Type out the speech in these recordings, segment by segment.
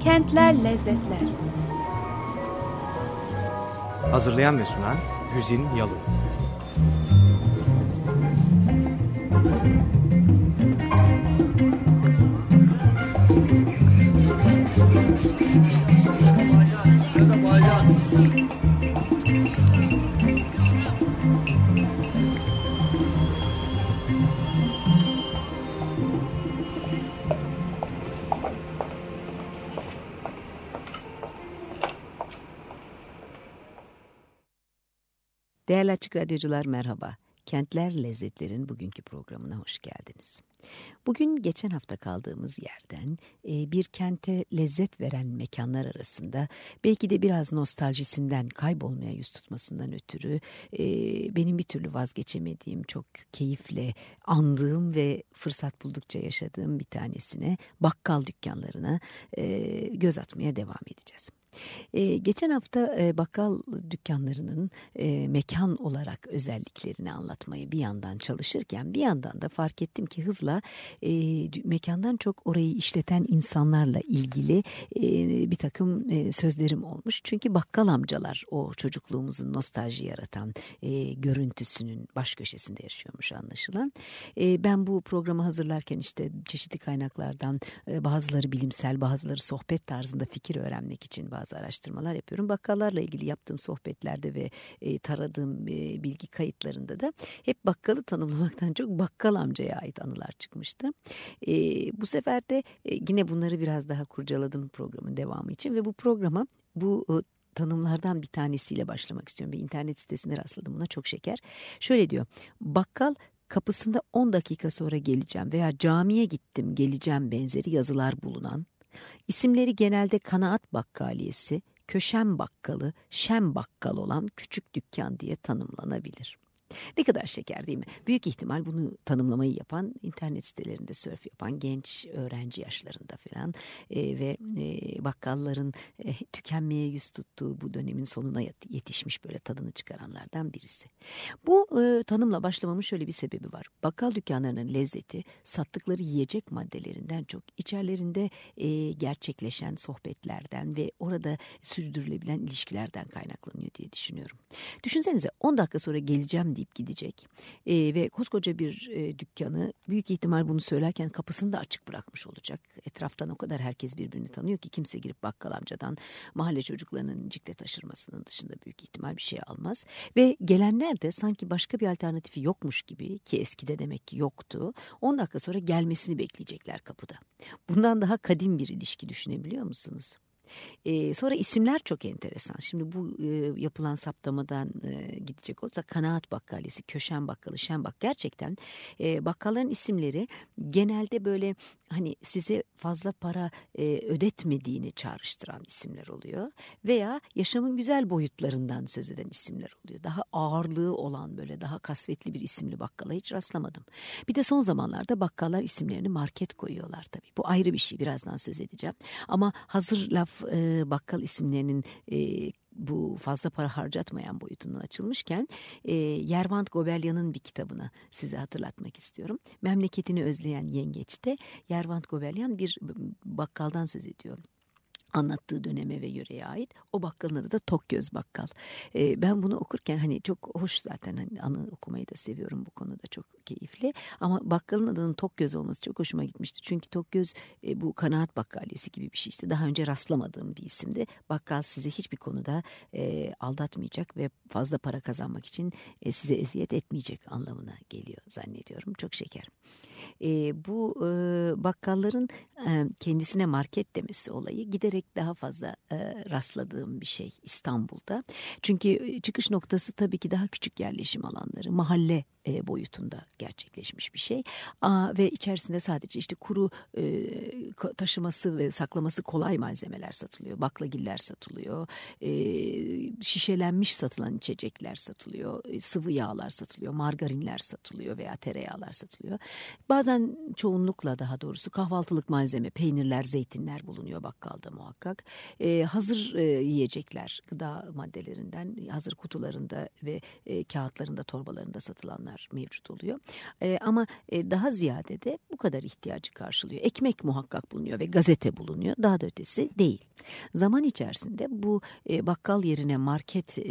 Kentler Lezzetler. Hazırlayan ve sunan Güzin Yalın Değerli Açık Radyocular merhaba. Kentler Lezzetler'in bugünkü programına hoş geldiniz. Bugün geçen hafta kaldığımız yerden e, bir kente lezzet veren mekanlar arasında belki de biraz nostaljisinden kaybolmaya yüz tutmasından ötürü e, benim bir türlü vazgeçemediğim çok keyifle andığım ve fırsat buldukça yaşadığım bir tanesine bakkal dükkanlarına e, göz atmaya devam edeceğiz. Ee, geçen hafta e, bakkal dükkanlarının e, mekan olarak özelliklerini anlatmayı bir yandan çalışırken bir yandan da fark ettim ki hızla e, mekandan çok orayı işleten insanlarla ilgili e, bir takım e, sözlerim olmuş. Çünkü bakkal amcalar o çocukluğumuzun nostalji yaratan e, görüntüsünün baş köşesinde yaşıyormuş anlaşılan. E, ben bu programı hazırlarken işte çeşitli kaynaklardan e, bazıları bilimsel bazıları sohbet tarzında fikir öğrenmek için bazı bazı araştırmalar yapıyorum. Bakkallarla ilgili yaptığım sohbetlerde ve e, taradığım e, bilgi kayıtlarında da hep bakkalı tanımlamaktan çok bakkal amcaya ait anılar çıkmıştı. E, bu sefer de e, yine bunları biraz daha kurcaladım programın devamı için ve bu programa bu tanımlardan bir tanesiyle başlamak istiyorum. Bir internet sitesinde rastladım buna çok şeker. Şöyle diyor. Bakkal kapısında 10 dakika sonra geleceğim veya camiye gittim geleceğim benzeri yazılar bulunan İsimleri genelde kanaat bakkaliyesi, köşem bakkalı, şem bakkal olan küçük dükkan diye tanımlanabilir. Ne kadar şeker değil mi? Büyük ihtimal bunu tanımlamayı yapan internet sitelerinde sörf yapan genç öğrenci yaşlarında falan e, ve e, bakkalların e, tükenmeye yüz tuttuğu bu dönemin sonuna yetişmiş böyle tadını çıkaranlardan birisi. Bu e, tanımla başlamamın şöyle bir sebebi var. Bakkal dükkanlarının lezzeti sattıkları yiyecek maddelerinden çok içerlerinde e, gerçekleşen sohbetlerden ve orada sürdürülebilen ilişkilerden kaynaklanıyor diye düşünüyorum. Düşünsenize 10 dakika sonra geleceğim diye deyip gidecek. E, ve koskoca bir e, dükkanı büyük ihtimal bunu söylerken kapısını da açık bırakmış olacak. Etraftan o kadar herkes birbirini tanıyor ki kimse girip bakkal amcadan mahalle çocuklarının ciklet taşırmasının dışında büyük ihtimal bir şey almaz. Ve gelenler de sanki başka bir alternatifi yokmuş gibi ki eskide demek ki yoktu. 10 dakika sonra gelmesini bekleyecekler kapıda. Bundan daha kadim bir ilişki düşünebiliyor musunuz? E, sonra isimler çok enteresan. Şimdi bu e, yapılan saptamadan e, gidecek olsa Kanaat Bakkalesi, Köşen Bakkalı, Şen Bak gerçekten e, bakkalların isimleri genelde böyle hani size fazla para e, ödetmediğini çağrıştıran isimler oluyor. Veya yaşamın güzel boyutlarından söz eden isimler oluyor. Daha ağırlığı olan böyle daha kasvetli bir isimli bakkala hiç rastlamadım. Bir de son zamanlarda bakkallar isimlerini market koyuyorlar tabii. Bu ayrı bir şey birazdan söz edeceğim. Ama hazır laf e, bakkal isimlerinin e, bu fazla para harcatmayan boyutundan açılmışken e, Yervant Gobelyan'ın bir kitabını size hatırlatmak istiyorum. Memleketini özleyen yengeçte Yervant Gobelyan bir bakkaldan söz ediyor anlattığı döneme ve yöreye ait. O bakkalın adı da Tokgöz Bakkal. E, ben bunu okurken hani çok hoş zaten hani anı okumayı da seviyorum bu konuda çok keyifli. Ama bakkalın adının Tokgöz olması çok hoşuma gitmişti. Çünkü Tokgöz e, bu kanaat bakkaliyesi gibi bir şey işte. Daha önce rastlamadığım bir isimdi. Bakkal sizi hiçbir konuda e, aldatmayacak ve fazla para kazanmak için e, size eziyet etmeyecek anlamına geliyor zannediyorum. Çok şeker. E, bu e, bakkalların e, kendisine market demesi olayı giderek daha fazla e, rastladığım bir şey İstanbul'da. Çünkü çıkış noktası tabii ki daha küçük yerleşim alanları, mahalle e, boyutunda gerçekleşmiş bir şey. Aa, ve içerisinde sadece işte kuru e, taşıması ve saklaması kolay malzemeler satılıyor. Baklagiller satılıyor. E, şişelenmiş satılan içecekler satılıyor. E, sıvı yağlar satılıyor. Margarinler satılıyor veya tereyağlar satılıyor. Bazen çoğunlukla daha doğrusu kahvaltılık malzeme, peynirler, zeytinler bulunuyor bakkalda muhakkak. E, hazır e, yiyecekler, gıda maddelerinden hazır kutularında ve e, kağıtlarında, torbalarında satılanlar dükkanlar mevcut oluyor. E, ama e, daha ziyade de bu kadar ihtiyacı karşılıyor. Ekmek muhakkak bulunuyor ve gazete bulunuyor. Daha da ötesi değil. Zaman içerisinde bu e, bakkal yerine market e,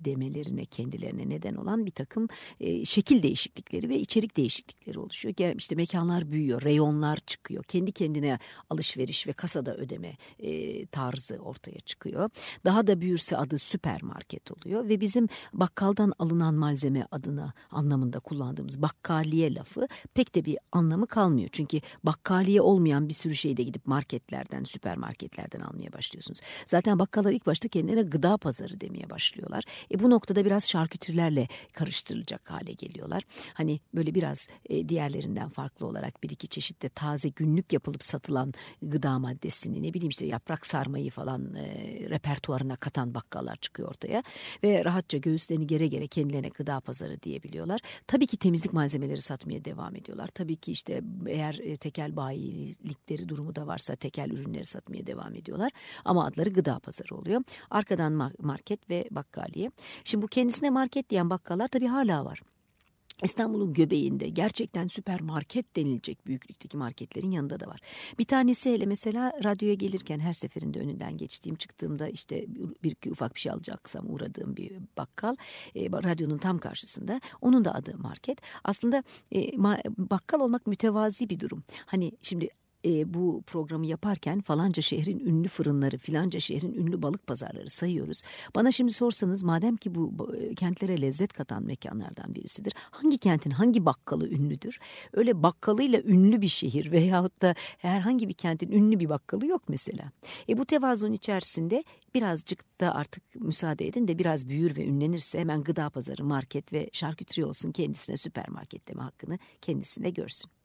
demelerine kendilerine neden olan bir takım e, şekil değişiklikleri ve içerik değişiklikleri oluşuyor. İşte mekanlar büyüyor, reyonlar çıkıyor. Kendi kendine alışveriş ve kasada ödeme e, tarzı ortaya çıkıyor. Daha da büyürse adı süpermarket oluyor ve bizim bakkaldan alınan malzeme adına anlamında kullandığımız bakkaliye lafı pek de bir anlamı kalmıyor. Çünkü bakkaliye olmayan bir sürü şeyde gidip marketlerden, süpermarketlerden almaya başlıyorsunuz. Zaten bakkallar ilk başta kendilerine gıda pazarı demeye başlıyorlar. E bu noktada biraz şarküterilerle karıştırılacak hale geliyorlar. Hani böyle biraz e, diğerlerinden farklı olarak bir iki çeşitte taze günlük yapılıp satılan gıda maddesini ne bileyim işte yaprak sarmayı falan e, repertuarına katan bakkallar çıkıyor ortaya ve rahatça göğüslerini gere gere kendilerine gıda pazarı diyebiliyorlar. Tabii ki temizlik malzemeleri satmaya devam ediyorlar. Tabii ki işte eğer e, tekel bayilikleri durumu da varsa tekel ürünleri satmaya devam ediyorlar. Ama adları gıda pazarı oluyor. Arkadan market ve bakkaliye. Şimdi bu kendisine market diyen bakkallar tabii hala var. İstanbul'un göbeğinde gerçekten süpermarket denilecek büyüklükteki marketlerin yanında da var. Bir tanesi hele mesela radyoya gelirken her seferinde önünden geçtiğim çıktığımda işte bir iki ufak bir şey alacaksam uğradığım bir bakkal e, radyonun tam karşısında onun da adı market. Aslında e, ma, bakkal olmak mütevazi bir durum. Hani şimdi e, bu programı yaparken falanca şehrin ünlü fırınları, filanca şehrin ünlü balık pazarları sayıyoruz. Bana şimdi sorsanız madem ki bu e, kentlere lezzet katan mekanlardan birisidir. Hangi kentin hangi bakkalı ünlüdür? Öyle bakkalıyla ünlü bir şehir veyahut da herhangi bir kentin ünlü bir bakkalı yok mesela. E bu tevazun içerisinde birazcık da artık müsaade edin de biraz büyür ve ünlenirse hemen gıda pazarı, market ve şarküteri olsun kendisine süpermarket deme hakkını kendisine görsün.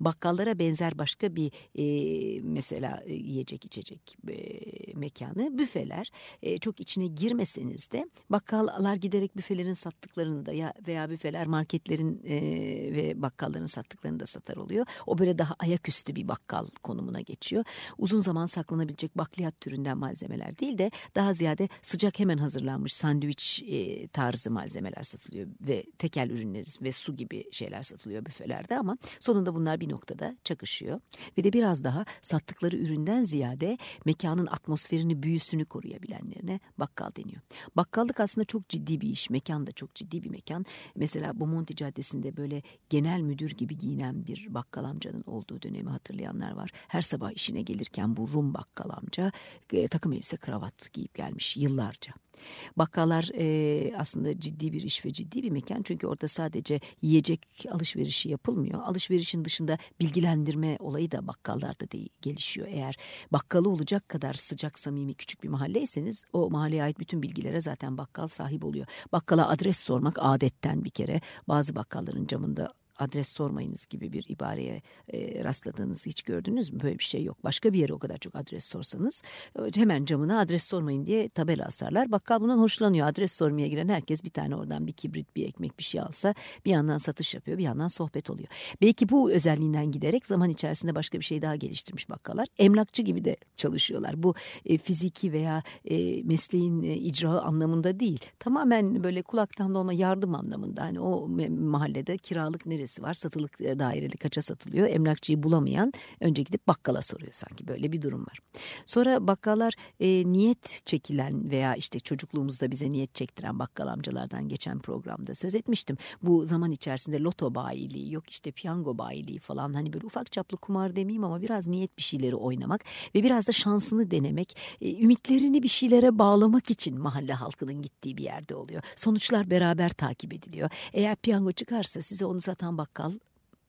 Bakkallara benzer başka bir e, mesela e, yiyecek içecek e, mekanı büfeler. E, çok içine girmeseniz de bakkallar giderek büfelerin sattıklarını da ya veya büfeler marketlerin e, ve bakkalların sattıklarını da satar oluyor. O böyle daha ayaküstü bir bakkal konumuna geçiyor. Uzun zaman saklanabilecek bakliyat türünden malzemeler değil de daha ziyade sıcak hemen hazırlanmış sandviç e, tarzı malzemeler satılıyor ve tekel ürünleri ve su gibi şeyler satılıyor büfelerde ama sonunda bunlar bir noktada çakışıyor. Ve de biraz daha sattıkları üründen ziyade mekanın atmosferini, büyüsünü koruyabilenlerine bakkal deniyor. Bakkallık aslında çok ciddi bir iş. Mekan da çok ciddi bir mekan. Mesela Bomonti Caddesi'nde böyle genel müdür gibi giyinen bir bakkal amcanın olduğu dönemi hatırlayanlar var. Her sabah işine gelirken bu Rum bakkal amca e, takım elbise kravat giyip gelmiş yıllarca. Bakkallar e, aslında ciddi bir iş ve ciddi bir mekan çünkü orada sadece yiyecek alışverişi yapılmıyor. Alışverişin dışında bilgilendirme olayı da bakkallarda de gelişiyor. Eğer bakkalı olacak kadar sıcak samimi küçük bir mahalleyseniz o mahalleye ait bütün bilgilere zaten bakkal sahip oluyor. Bakkala adres sormak adetten bir kere bazı bakkalların camında adres sormayınız gibi bir ibareye e, rastladığınızı hiç gördünüz mü? Böyle bir şey yok. Başka bir yere o kadar çok adres sorsanız e, hemen camına adres sormayın diye tabela asarlar. Bakkal bundan hoşlanıyor. Adres sormaya giren herkes bir tane oradan bir kibrit, bir ekmek bir şey alsa bir yandan satış yapıyor, bir yandan sohbet oluyor. Belki bu özelliğinden giderek zaman içerisinde başka bir şey daha geliştirmiş bakkallar. Emlakçı gibi de çalışıyorlar. Bu e, fiziki veya e, mesleğin e, icra anlamında değil. Tamamen böyle kulaktan dolma yardım anlamında. Hani o mahallede kiralık neresi dairesi var. Satılık e, daireli kaça satılıyor. Emlakçıyı bulamayan önce gidip bakkala soruyor sanki böyle bir durum var. Sonra bakkallar e, niyet çekilen veya işte çocukluğumuzda bize niyet çektiren bakkal amcalardan geçen programda söz etmiştim. Bu zaman içerisinde loto bayiliği yok işte piyango bayiliği falan hani böyle ufak çaplı kumar demeyeyim ama biraz niyet bir şeyleri oynamak ve biraz da şansını denemek, e, ümitlerini bir şeylere bağlamak için mahalle halkının gittiği bir yerde oluyor. Sonuçlar beraber takip ediliyor. Eğer piyango çıkarsa size onu satan bakkal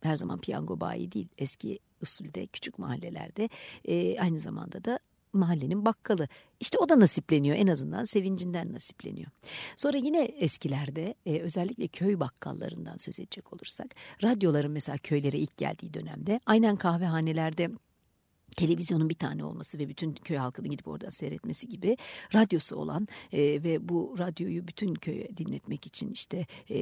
her zaman piyango bayi değil. Eski usulde küçük mahallelerde e, aynı zamanda da mahallenin bakkalı. İşte o da nasipleniyor en azından sevincinden nasipleniyor. Sonra yine eskilerde e, özellikle köy bakkallarından söz edecek olursak radyoların mesela köylere ilk geldiği dönemde aynen kahvehanelerde televizyonun bir tane olması ve bütün köy halkının gidip oradan seyretmesi gibi radyosu olan e, ve bu radyoyu bütün köye dinletmek için işte e,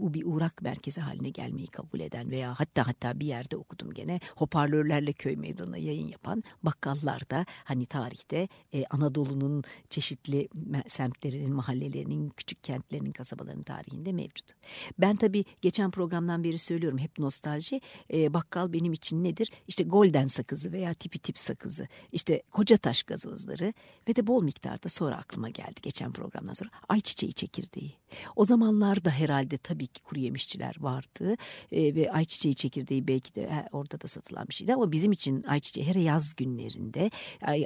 bu bir uğrak merkezi haline gelmeyi kabul eden veya hatta hatta bir yerde okudum gene hoparlörlerle köy meydanına yayın yapan bakkallar da hani tarihte e, Anadolu'nun çeşitli semtlerinin, mahallelerinin, küçük kentlerinin, kasabalarının tarihinde mevcut. Ben tabii geçen programdan beri söylüyorum hep nostalji. E, bakkal benim için nedir? İşte golden sakızı veya tipi tip sakızı, işte koca taş gazozları ve de bol miktarda sonra aklıma geldi geçen programdan sonra ayçiçeği çekirdeği. O zamanlarda herhalde tabii ki kuru yemişçiler vardı e, ve ayçiçeği çekirdeği belki de he, orada da satılan bir şeydi ama bizim için ayçiçeği her yaz günlerinde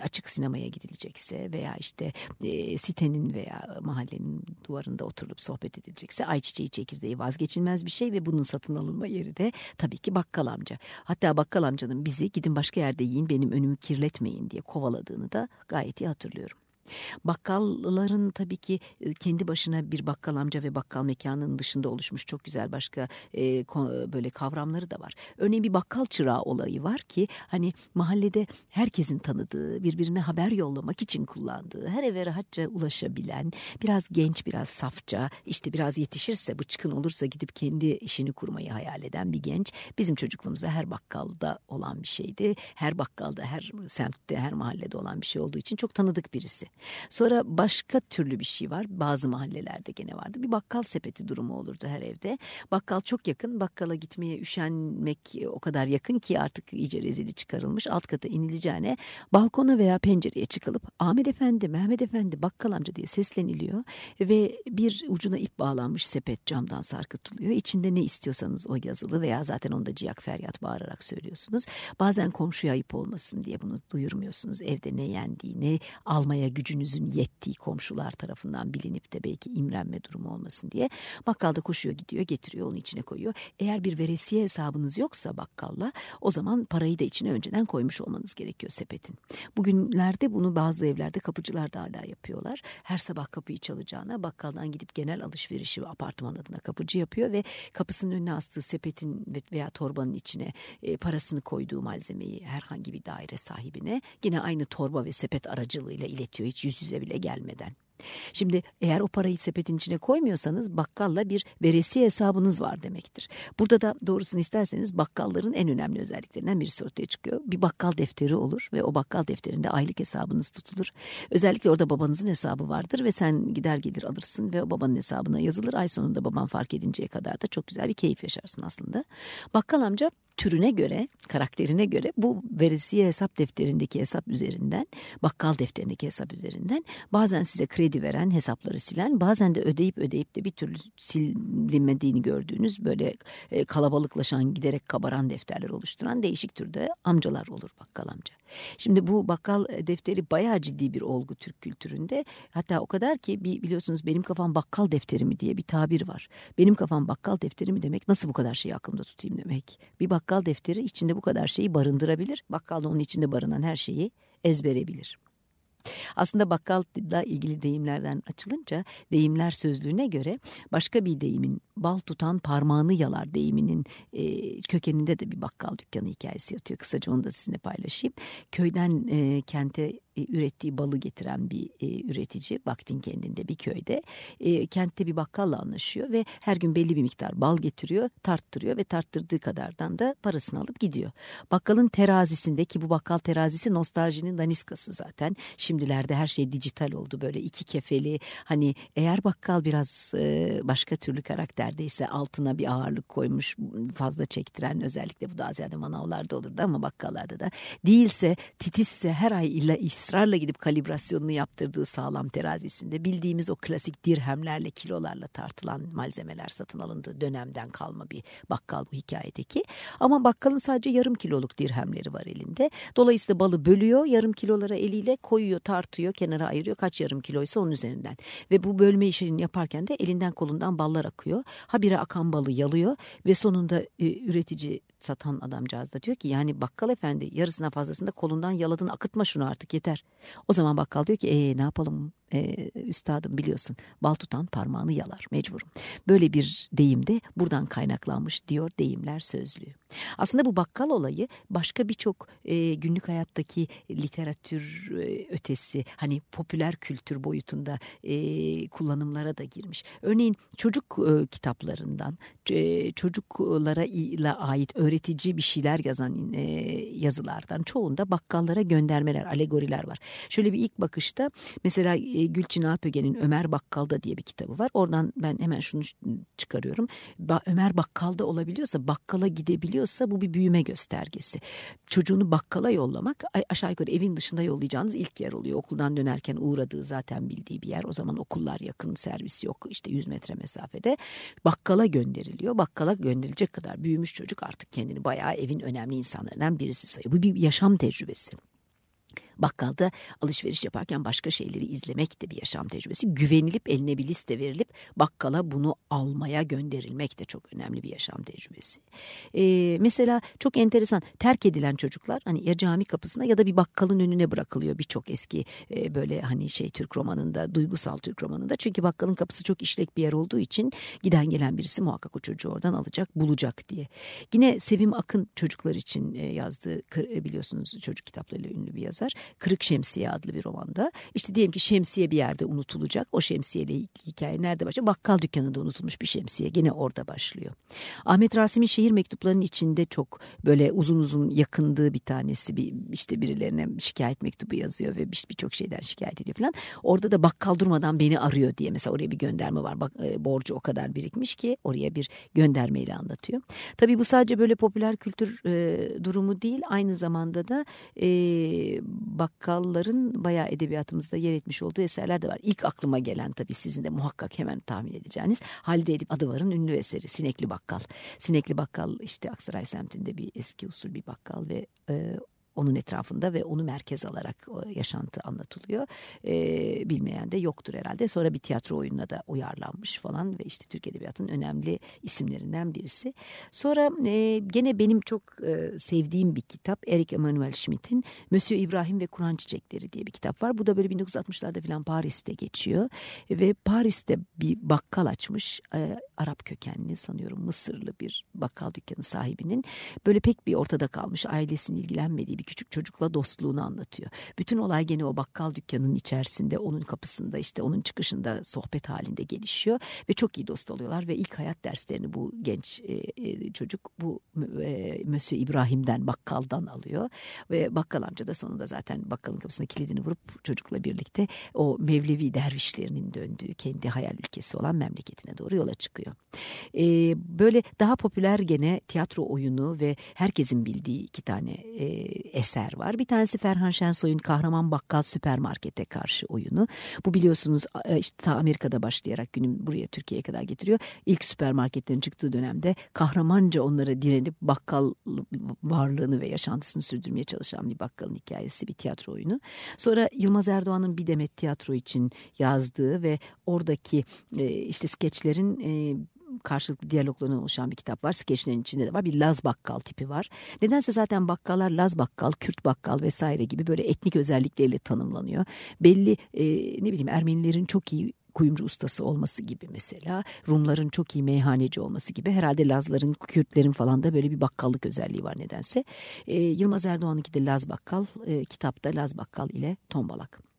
açık sinemaya gidilecekse veya işte e, sitenin veya mahallenin duvarında oturup sohbet edilecekse ayçiçeği çekirdeği vazgeçilmez bir şey ve bunun satın alınma yeri de tabii ki bakkal amca. Hatta bakkal amcanın bizi gidin başka yerde yiyin benim önümü kirletmeyin diye kovaladığını da gayet iyi hatırlıyorum. Bakkalların tabii ki e, kendi başına bir bakkal amca ve bakkal mekanının dışında oluşmuş çok güzel başka e, böyle kavramları da var. Örneğin bir bakkal çırağı olayı var ki hani mahallede herkesin tanıdığı, birbirine haber yollamak için kullandığı, her eve rahatça ulaşabilen, biraz genç, biraz safça, işte biraz yetişirse, bıçkın olursa gidip kendi işini kurmayı hayal eden bir genç bizim çocukluğumuzda her bakkalda olan bir şeydi. Her bakkalda, her semtte, her mahallede olan bir şey olduğu için çok tanıdık birisi. Sonra başka türlü bir şey var. Bazı mahallelerde gene vardı. Bir bakkal sepeti durumu olurdu her evde. Bakkal çok yakın. Bakkala gitmeye üşenmek o kadar yakın ki artık iyice rezili çıkarılmış. Alt kata inileceğine balkona veya pencereye çıkılıp Ahmet Efendi, Mehmet Efendi, bakkal amca diye sesleniliyor. Ve bir ucuna ip bağlanmış sepet camdan sarkıtılıyor. İçinde ne istiyorsanız o yazılı veya zaten onda ciyak feryat bağırarak söylüyorsunuz. Bazen komşuya ayıp olmasın diye bunu duyurmuyorsunuz. Evde ne yendiği, ne almaya gücü gücünüzün yettiği komşular tarafından bilinip de belki imrenme durumu olmasın diye bakkalda koşuyor gidiyor getiriyor onu içine koyuyor. Eğer bir veresiye hesabınız yoksa bakkalla o zaman parayı da içine önceden koymuş olmanız gerekiyor sepetin. Bugünlerde bunu bazı evlerde kapıcılar da hala yapıyorlar. Her sabah kapıyı çalacağına bakkaldan gidip genel alışverişi apartman adına kapıcı yapıyor ve kapısının önüne astığı sepetin veya torbanın içine e, parasını koyduğu malzemeyi herhangi bir daire sahibine yine aynı torba ve sepet aracılığıyla iletiyor hiç yüz yüze bile gelmeden. Şimdi eğer o parayı sepetin içine koymuyorsanız bakkalla bir veresiye hesabınız var demektir. Burada da doğrusunu isterseniz bakkalların en önemli özelliklerinden birisi ortaya çıkıyor. Bir bakkal defteri olur ve o bakkal defterinde aylık hesabınız tutulur. Özellikle orada babanızın hesabı vardır ve sen gider gelir alırsın ve o babanın hesabına yazılır. Ay sonunda baban fark edinceye kadar da çok güzel bir keyif yaşarsın aslında. Bakkal amca türüne göre, karakterine göre bu veresiye hesap defterindeki hesap üzerinden, bakkal defterindeki hesap üzerinden bazen size kredi veren, hesapları silen, bazen de ödeyip ödeyip de bir türlü silinmediğini gördüğünüz böyle e, kalabalıklaşan, giderek kabaran defterler oluşturan değişik türde amcalar olur bakkal amca. Şimdi bu bakkal e, defteri bayağı ciddi bir olgu Türk kültüründe. Hatta o kadar ki biliyorsunuz benim kafam bakkal defteri mi diye bir tabir var. Benim kafam bakkal defteri mi demek nasıl bu kadar şeyi aklımda tutayım demek. Bir bakkal defteri içinde bu kadar şeyi barındırabilir. Bakkal da onun içinde barınan her şeyi ezberebilir. Aslında bakkalla ilgili deyimlerden açılınca deyimler sözlüğüne göre başka bir deyimin bal tutan parmağını yalar deyiminin e, kökeninde de bir bakkal dükkanı hikayesi yatıyor. Kısaca onu da sizinle paylaşayım. Köyden e, kente e, ürettiği balı getiren bir e, üretici vaktin kendinde bir köyde. E, kentte bir bakkalla anlaşıyor ve her gün belli bir miktar bal getiriyor tarttırıyor ve tarttırdığı kadardan da parasını alıp gidiyor. Bakkalın terazisinde ki bu bakkal terazisi nostaljinin daniskası zaten. Şimdilerde her şey dijital oldu böyle iki kefeli. Hani eğer bakkal biraz başka türlü karakterdeyse altına bir ağırlık koymuş fazla çektiren özellikle bu da ziyade manavlarda olurdu ama bakkallarda da değilse titizse her ay illa iş ısrarla gidip kalibrasyonunu yaptırdığı sağlam terazisinde bildiğimiz o klasik dirhemlerle kilolarla tartılan malzemeler satın alındığı dönemden kalma bir bakkal bu hikayedeki. Ama bakkalın sadece yarım kiloluk dirhemleri var elinde. Dolayısıyla balı bölüyor yarım kilolara eliyle koyuyor tartıyor kenara ayırıyor kaç yarım kiloysa onun üzerinden. Ve bu bölme işini yaparken de elinden kolundan ballar akıyor. Habire akan balı yalıyor ve sonunda e, üretici satan adamcağız da diyor ki yani bakkal efendi yarısına fazlasında kolundan yaladın akıtma şunu artık yeter. O zaman bakkal diyor ki ee, ne yapalım e, üstadım biliyorsun bal tutan parmağını yalar mecburum. Böyle bir deyim de buradan kaynaklanmış diyor deyimler sözlüğü. Aslında bu bakkal olayı başka birçok e, günlük hayattaki literatür e, ötesi hani popüler kültür boyutunda e, kullanımlara da girmiş. Örneğin çocuk e, kitaplarından e, çocuklara ait öğretici bir şeyler yazan e, yazılardan çoğunda bakkallara göndermeler, alegoriler var. Şöyle bir ilk bakışta mesela e, Gülçin Alpöge'nin Ömer Bakkal'da diye bir kitabı var. Oradan ben hemen şunu çıkarıyorum. Ba Ömer Bakkal'da olabiliyorsa, bakkala gidebiliyorsa bu bir büyüme göstergesi. Çocuğunu bakkala yollamak aşağı yukarı evin dışında yollayacağınız ilk yer oluyor. Okuldan dönerken uğradığı zaten bildiği bir yer. O zaman okullar yakın, servis yok işte 100 metre mesafede. Bakkala gönderiliyor. Bakkala gönderilecek kadar büyümüş çocuk artık kendini bayağı evin önemli insanlarından birisi sayıyor. Bu bir yaşam tecrübesi. Bakkalda alışveriş yaparken başka şeyleri izlemek de bir yaşam tecrübesi. Güvenilip eline bir liste verilip bakkala bunu almaya gönderilmek de çok önemli bir yaşam tecrübesi. Ee, mesela çok enteresan terk edilen çocuklar hani ya cami kapısına ya da bir bakkalın önüne bırakılıyor birçok eski e, böyle hani şey Türk romanında duygusal Türk romanında. Çünkü bakkalın kapısı çok işlek bir yer olduğu için giden gelen birisi muhakkak o çocuğu oradan alacak bulacak diye. Yine Sevim Akın çocuklar için e, yazdığı biliyorsunuz çocuk kitaplarıyla ünlü bir yazar. Kırık Şemsiye adlı bir romanda. İşte diyelim ki şemsiye bir yerde unutulacak. O şemsiyeyle hikaye nerede başlıyor? Bakkal dükkanında unutulmuş bir şemsiye. Gene orada başlıyor. Ahmet Rasim'in şehir mektuplarının içinde çok böyle uzun uzun yakındığı bir tanesi bir işte birilerine şikayet mektubu yazıyor ve birçok şeyden şikayet ediyor falan. Orada da bakkal durmadan beni arıyor diye mesela oraya bir gönderme var. Bak e, borcu o kadar birikmiş ki oraya bir göndermeyle anlatıyor. Tabii bu sadece böyle popüler kültür e, durumu değil. Aynı zamanda da e, bakkalların bayağı edebiyatımızda yer etmiş olduğu eserler de var. İlk aklıma gelen tabii sizin de muhakkak hemen tahmin edeceğiniz Halide Edip Adıvar'ın ünlü eseri Sinekli Bakkal. Sinekli Bakkal işte Aksaray semtinde bir eski usul bir bakkal ve e, onun etrafında ve onu merkez alarak yaşantı anlatılıyor. E, bilmeyen de yoktur herhalde. Sonra bir tiyatro oyununa da uyarlanmış falan ve işte Türk Edebiyatı'nın önemli isimlerinden birisi. Sonra e, gene benim çok e, sevdiğim bir kitap Eric Emanuel Schmidt'in Monsieur İbrahim ve Kur'an Çiçekleri diye bir kitap var. Bu da böyle 1960'larda falan Paris'te geçiyor ve Paris'te bir bakkal açmış. E, Arap kökenli sanıyorum Mısırlı bir bakkal dükkanı sahibinin böyle pek bir ortada kalmış ailesinin ilgilenmediği bir bir küçük çocukla dostluğunu anlatıyor. Bütün olay gene o bakkal dükkanının içerisinde, onun kapısında işte onun çıkışında sohbet halinde gelişiyor ve çok iyi dost oluyorlar ve ilk hayat derslerini bu genç e, e, çocuk bu e, Mösyö İbrahim'den bakkaldan alıyor ve bakkal amca da sonunda zaten bakkalın kapısına kilidini vurup çocukla birlikte o Mevlevi dervişlerinin döndüğü kendi hayal ülkesi olan memleketine doğru yola çıkıyor. E, böyle daha popüler gene tiyatro oyunu ve herkesin bildiği iki tane e, eser var. Bir tanesi Ferhan Şensoy'un Kahraman Bakkal Süpermarket'e karşı oyunu. Bu biliyorsunuz e, işte ta Amerika'da başlayarak günün buraya Türkiye'ye kadar getiriyor. İlk süpermarketlerin çıktığı dönemde kahramanca onlara direnip bakkal varlığını ve yaşantısını sürdürmeye çalışan bir bakkalın hikayesi bir tiyatro oyunu. Sonra Yılmaz Erdoğan'ın bir demet tiyatro için yazdığı ve oradaki e, işte skeçlerin e, karşılıklı diyaloglarından oluşan bir kitap var. Skeçlerin içinde de var. Bir Laz bakkal tipi var. Nedense zaten bakkallar Laz bakkal, Kürt bakkal vesaire gibi böyle etnik özellikleriyle tanımlanıyor. Belli e, ne bileyim Ermenilerin çok iyi kuyumcu ustası olması gibi mesela Rumların çok iyi meyhaneci olması gibi herhalde Lazların Kürtlerin falan da böyle bir bakkallık özelliği var nedense. E, Yılmaz Erdoğan'ınki de Laz Bakkal e, kitapta Laz Bakkal ile Tombalak.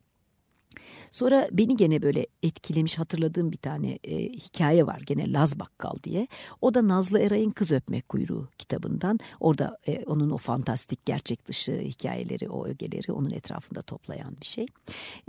Sonra beni gene böyle etkilemiş hatırladığım bir tane e, hikaye var gene Laz Bakkal diye. O da Nazlı Eray'ın Kız Öpmek Kuyruğu kitabından. Orada e, onun o fantastik gerçek dışı hikayeleri, o ögeleri onun etrafında toplayan bir şey.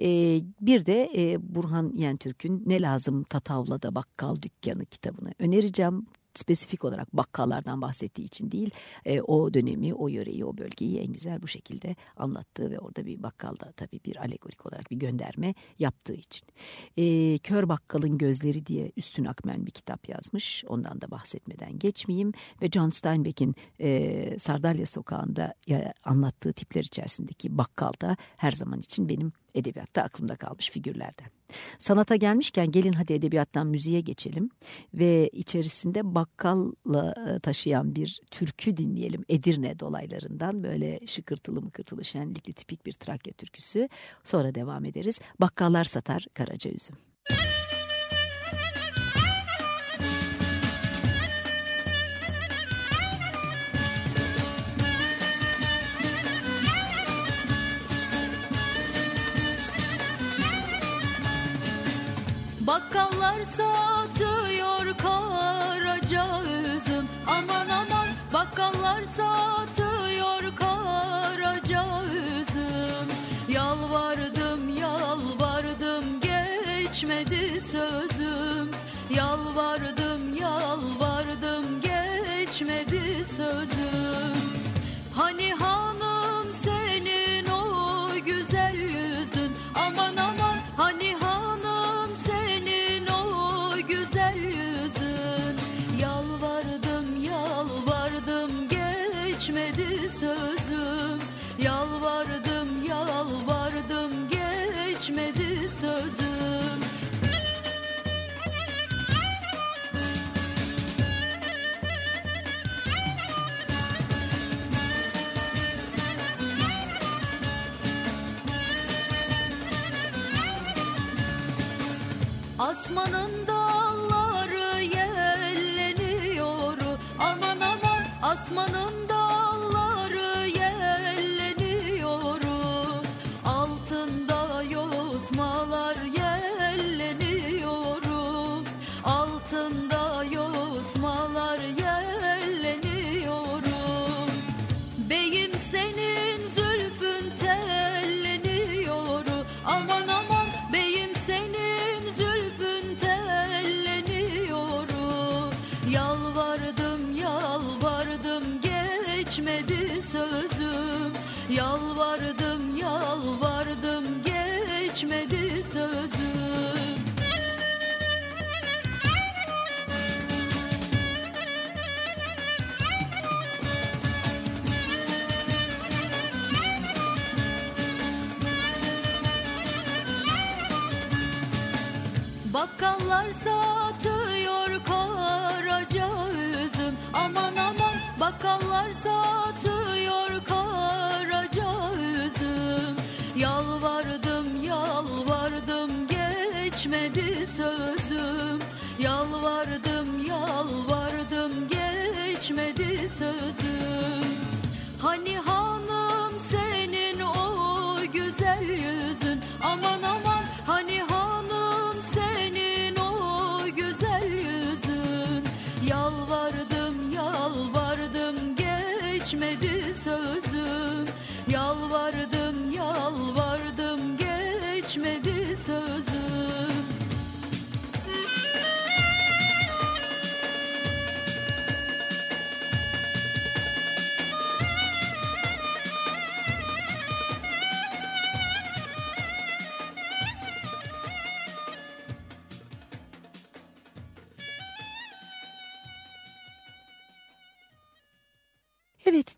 E, bir de e, Burhan Yentürk'ün Ne Lazım Tatavla'da Bakkal Dükkanı kitabını önereceğim spesifik olarak bakkallardan bahsettiği için değil e, o dönemi, o yöreyi, o bölgeyi en güzel bu şekilde anlattığı ve orada bir bakkalda tabii bir alegorik olarak bir gönderme yaptığı için. E, Kör Bakkalın Gözleri diye Üstün Akmen bir kitap yazmış. Ondan da bahsetmeden geçmeyeyim. Ve John Steinbeck'in e, Sardalya Sokağı'nda anlattığı tipler içerisindeki bakkal da her zaman için benim edebiyatta aklımda kalmış figürlerden. Sanata gelmişken gelin hadi edebiyattan müziğe geçelim ve içerisinde bakkalla e, taşıyan bir türkü dinleyelim Edirne dolaylarından böyle şıkırtılı mıkırtılı şenlikli tipik bir Trakya türküsü sonra devam ederiz. Bakkallar satar karaca üzüm. Bakkallar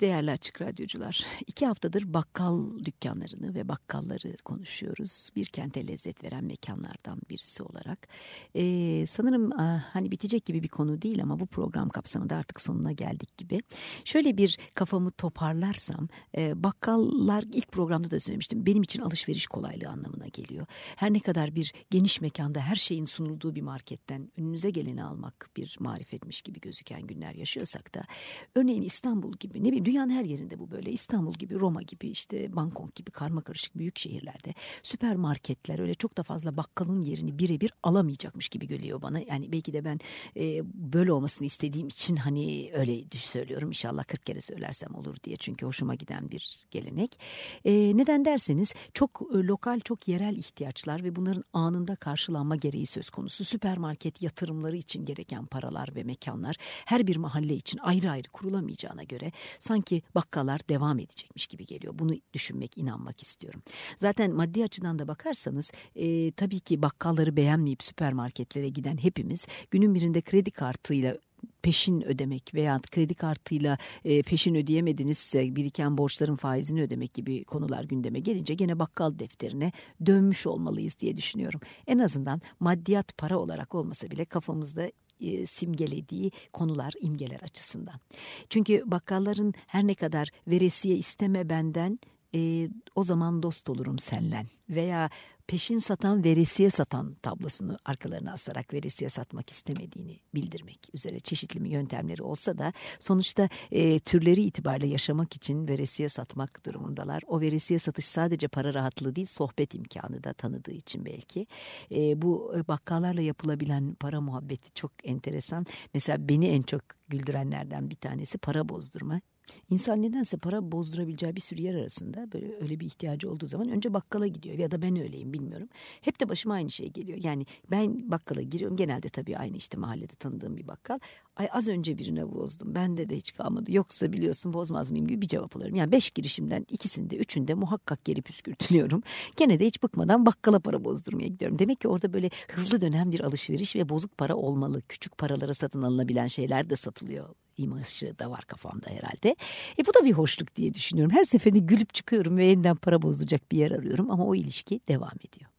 değerli açık radyocular, iki haftadır bakkal dükkanlarını ve bakkalları konuşuyoruz. Bir kente lezzet veren mekanlardan birisi olarak. Ee, sanırım ah, hani bitecek gibi bir konu değil ama bu program kapsamında artık sonuna geldik gibi. Şöyle bir kafamı toparlarsam, e, bakkallar ilk programda da söylemiştim. Benim için alışveriş kolaylığı anlamına geliyor. Her ne kadar bir geniş mekanda her şeyin sunulduğu bir marketten önünüze geleni almak bir marifetmiş gibi gözüken günler yaşıyorsak da örneğin İstanbul gibi ne bileyim dünyanın her yerinde bu böyle İstanbul gibi Roma gibi işte Bangkok gibi karma karışık büyük şehirlerde süpermarketler öyle çok da fazla bakkalın yerini birebir alamayacakmış gibi geliyor bana. Yani belki de ben e, böyle olmasını istediğim için hani öyle söylüyorum inşallah 40 kere söylersem olur diye çünkü hoşuma giden bir gelenek. E, neden derseniz çok e, lokal çok yerel ihtiyaçlar ve bunların anında karşılanma gereği söz konusu. Süpermarket yatırımları için gereken paralar ve mekanlar her bir mahalle için ayrı ayrı kurulamayacağına göre sanki bakkallar devam edecekmiş gibi geliyor. Bunu düşünmek, inanmak istiyorum. Zaten maddi açıdan da bakarsanız e, tabii ki bakkalları beğenmeyip süpermarketlere giden hepimiz günün birinde kredi kartıyla peşin ödemek veya kredi kartıyla e, peşin ödeyemedinizse biriken borçların faizini ödemek gibi konular gündeme gelince gene bakkal defterine dönmüş olmalıyız diye düşünüyorum. En azından maddiyat para olarak olmasa bile kafamızda simgelediği konular, imgeler açısından. Çünkü bakkalların her ne kadar veresiye isteme benden e, o zaman dost olurum senlen veya peşin satan veresiye satan tablosunu arkalarına asarak veresiye satmak istemediğini bildirmek üzere çeşitli yöntemleri olsa da sonuçta e, türleri itibariyle yaşamak için veresiye satmak durumundalar. O veresiye satış sadece para rahatlığı değil sohbet imkanı da tanıdığı için belki. E, bu e, bakkallarla yapılabilen para muhabbeti çok enteresan. Mesela beni en çok güldürenlerden bir tanesi para bozdurma. İnsan nedense para bozdurabileceği bir sürü yer arasında böyle öyle bir ihtiyacı olduğu zaman önce bakkala gidiyor ya da ben öyleyim bilmiyorum. Hep de başıma aynı şey geliyor. Yani ben bakkala giriyorum genelde tabii aynı işte mahallede tanıdığım bir bakkal. Ay az önce birine bozdum bende de hiç kalmadı yoksa biliyorsun bozmaz mıyım gibi bir cevap alıyorum. Yani beş girişimden ikisinde üçünde muhakkak geri püskürtülüyorum. Gene de hiç bıkmadan bakkala para bozdurmaya gidiyorum. Demek ki orada böyle hızlı dönen bir alışveriş ve bozuk para olmalı. Küçük paralara satın alınabilen şeyler de satılıyor imajı da var kafamda herhalde. E bu da bir hoşluk diye düşünüyorum. Her seferinde gülüp çıkıyorum ve yeniden para bozacak bir yer arıyorum ama o ilişki devam ediyor.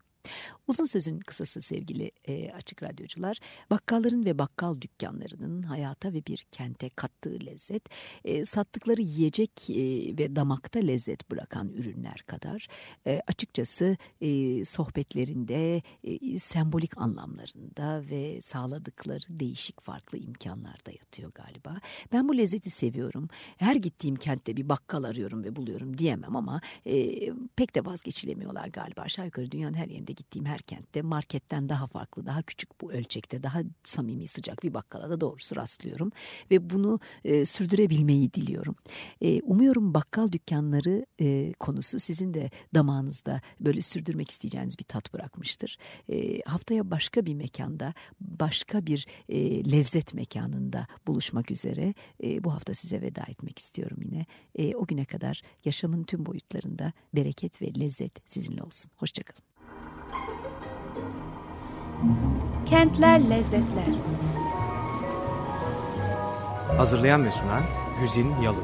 Uzun sözün kısası sevgili e, açık radyocular, bakkalların ve bakkal dükkanlarının hayata ve bir kente kattığı lezzet, e, sattıkları yiyecek e, ve damakta lezzet bırakan ürünler kadar e, açıkçası e, sohbetlerinde, e, sembolik anlamlarında ve sağladıkları değişik farklı imkanlarda yatıyor galiba. Ben bu lezzeti seviyorum. Her gittiğim kentte bir bakkal arıyorum ve buluyorum diyemem ama e, pek de vazgeçilemiyorlar galiba. Aşağı yukarı dünyanın her yerinde gittiğim her kentte marketten daha farklı, daha küçük bu ölçekte, daha samimi sıcak bir bakkala da doğrusu rastlıyorum. Ve bunu e, sürdürebilmeyi diliyorum. E, umuyorum bakkal dükkanları e, konusu sizin de damağınızda böyle sürdürmek isteyeceğiniz bir tat bırakmıştır. E, haftaya başka bir mekanda, başka bir e, lezzet mekanında buluşmak üzere e, bu hafta size veda etmek istiyorum yine. E, o güne kadar yaşamın tüm boyutlarında bereket ve lezzet sizinle olsun. Hoşçakalın. Kentler Lezzetler Hazırlayan ve sunan Güzin Yalın.